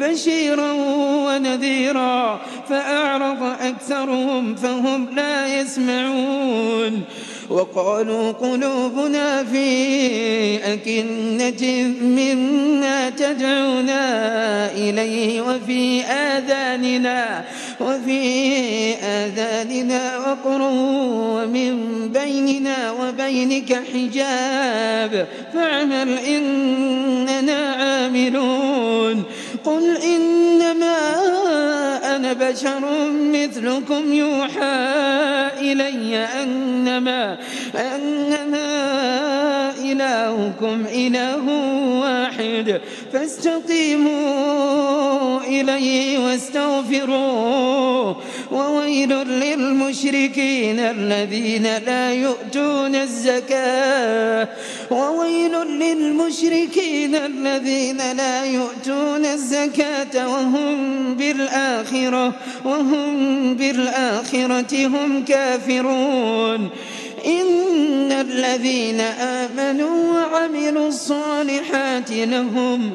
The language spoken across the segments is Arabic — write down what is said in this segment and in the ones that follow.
بشيرا ونذيرا فأعرض أكثرهم فهم لا يسمعون. وقالوا قلوبنا في أكنة مما تدعونا إليه وفي آذاننا وفي آذاننا وقر ومن بيننا وبينك حجاب. فاعمل إننا عاملون. قل إنما أنا بشر مثلكم يوحى إلي أنما أنما إلهكم إله واحد فاستقيموا إليه واستغفروه وويل للمشركين الذين لا يؤتون الزكاة وويل للمشركين الذين لا يؤتون الزكاة وهم بالآخرة وهم بالآخرة هم كافرون. إن الذين آمنوا وعملوا الصالحات لهم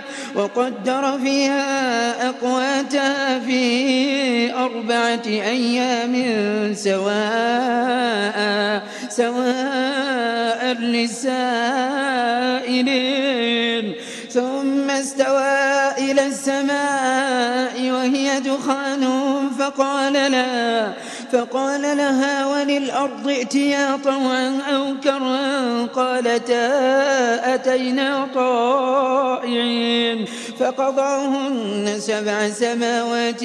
وقدر فيها أقواتها في أربعة أيام سواء سواء للسائلين. ثم استوى إلى السماء وهي دخان فقال لها فقال لها وللأرض ائتيا طوعا أو كرها. قالتا أتينا طائعين. فقضاهن سبع سماوات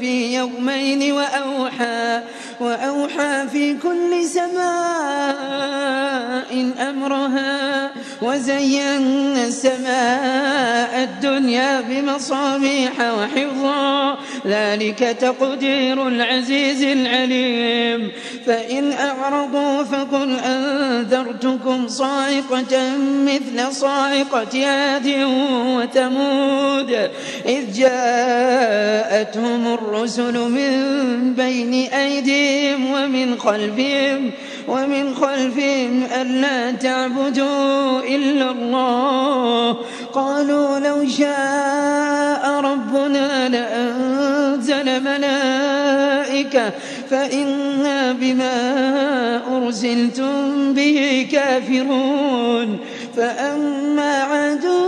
في يومين وأوحى وأوحى في كل سماء أمرها وزينا السماء الدنيا بمصابيح وحفظا. ذلك تقدير العزيز العليم. فإن أعرضوا فقل أنذرتكم صاعقة مثل صاعقة عاد وثمود. إذ جاءتهم الرسل من بين أيديهم ومن خلفهم ومن خلفهم ألا تعبدوا إلا الله. قالوا لو شاء ربنا لأنزل ملائكة فإنا بما أرسلتم به كافرون. فأما عاد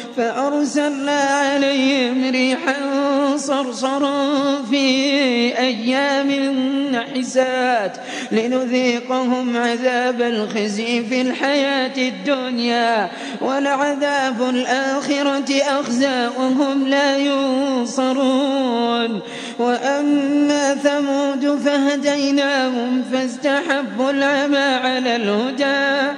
فأرسلنا عليهم ريحا صرصرا في أيام نحسات لنذيقهم عذاب الخزي في الحياة الدنيا ولعذاب الآخرة أخزى وهم لا ينصرون. وأما ثمود فهديناهم فاستحبوا العمى على الهدى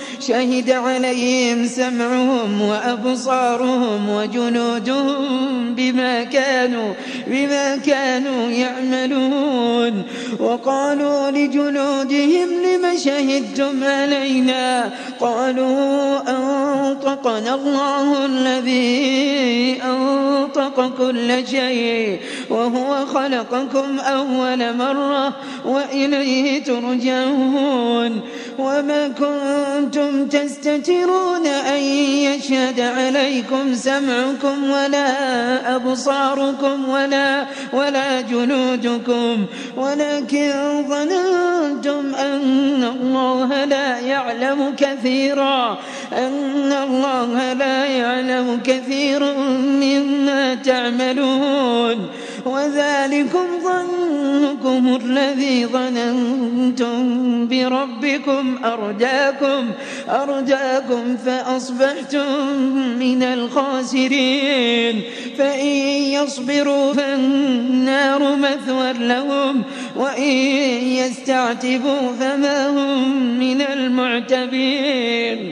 شهد عليهم سمعهم وأبصارهم وجنودهم بما كانوا بما كانوا يعملون. وقالوا لجنودهم لم شهدتم علينا؟ قالوا أنطقنا الله الذي خلق كل شيء وهو خلقكم أول مرة وإليه ترجعون وما كنتم تستترون أن يشهد عليكم سمعكم ولا أبصاركم ولا ولا جنودكم ولكن ظننتم أن الله لا يعلم كثيرا أن الله لا يعلم كثيرا مما تعملون وذلكم ظنكم الذي ظننتم بربكم أرداكم أرداكم فأصبحتم من الخاسرين. فإن يصبروا فالنار مثوى لهم وإن يستعتبوا فما هم من المعتبين.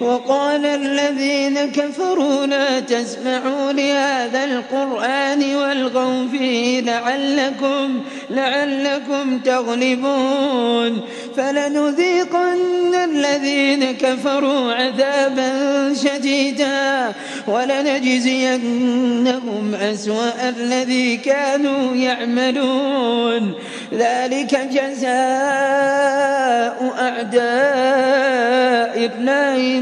وقال الذين كفروا لا تسمعوا لهذا القرآن والغوا فيه لعلكم لعلكم تغلبون فلنذيقن الذين كفروا عذابا شديدا ولنجزينهم أسوأ الذي كانوا يعملون ذلك جزاء أعداء الله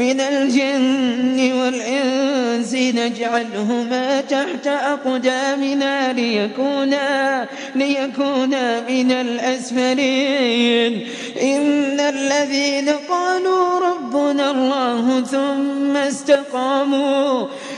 من الجن والإنس نجعلهما تحت أقدامنا ليكونا ليكونا من الأسفلين. إن الذين قالوا ربنا الله ثم استقاموا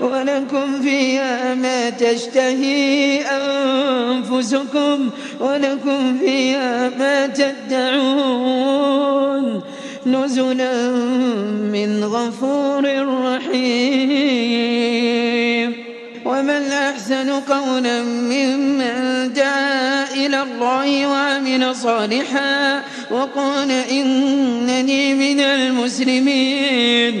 ولكم فيها ما تشتهي أنفسكم ولكم فيها ما تدعون نزلا من غفور رحيم. ومن أحسن قولا ممن دعا إلى الله وعمل صالحا وقال إنني من المسلمين.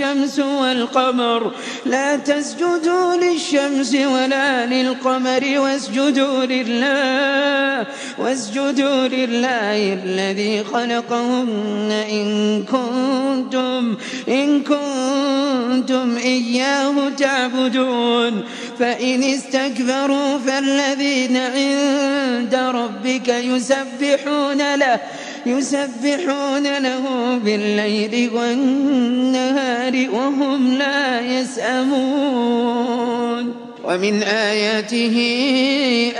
والشمس والقمر. لا تسجدوا للشمس ولا للقمر واسجدوا لله واسجدوا لله الذي خلقهن إن كنتم إن كنتم إياه تعبدون. فإن استكبروا فالذين عند ربك يسبحون له يسبحون له بالليل والنهار وهم لا يسأمون. ومن آياته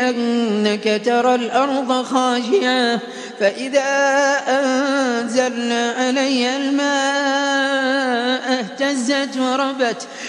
أنك ترى الأرض خاشعة فإذا أنزلنا عليها الماء اهتزت وربت.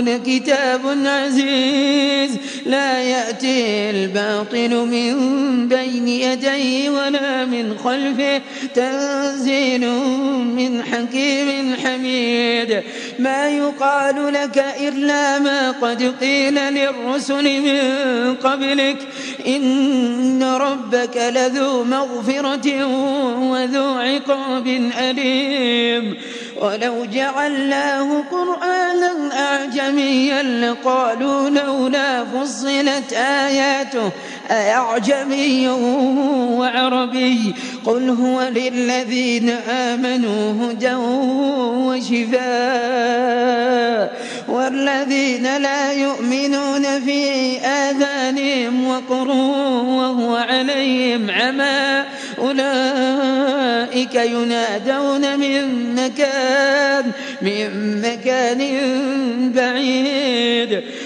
لكتاب عزيز لا يأتي الباطل من بين يديه ولا من خلفه تنزيل من حكيم حميد. ما يقال لك إلا ما قد قيل للرسل من قبلك. إن ربك لذو مغفرة وذو عقاب أليم. ولو جعلناه قرآنا أعجميا لقالوا لولا فصلت آياته أعجمي وعربي قل هو للذين آمنوا هدى وشفاء والذين لا يؤمنون في آذانهم وقر وهو عليهم عمى أولئك ينادون من مكان من مكان بعيد.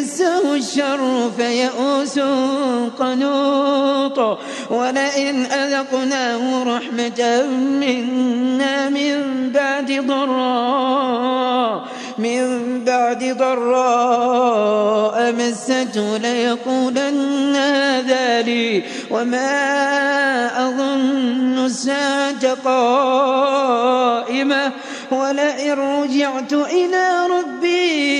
مسه الشر فيئوس قنوط. ولئن أذقناه رحمة منا من بعد ضراء من بعد ضراء مسته ليقولن هذا لي. وما أظن الساعة قائمة. ولئن رجعت إلى ربي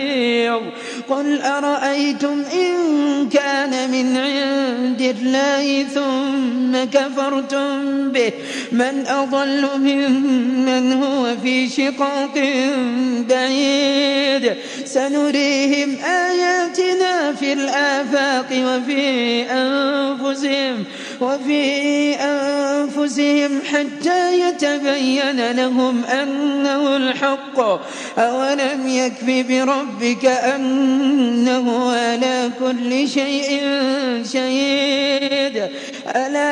قل أرأيتم إن كان من عند الله ثم كفرتم به من أضل ممن هو في شقاق بعيد سنريهم آياتنا في الآفاق وفي أنفسهم وفي أنفسهم حتى يتبين لهم أنه الحق. أولم يكف بربك أنه على كل شيء شهيد. ألا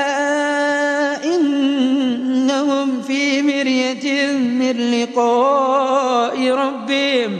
إنهم في مرية من لقاء ربهم.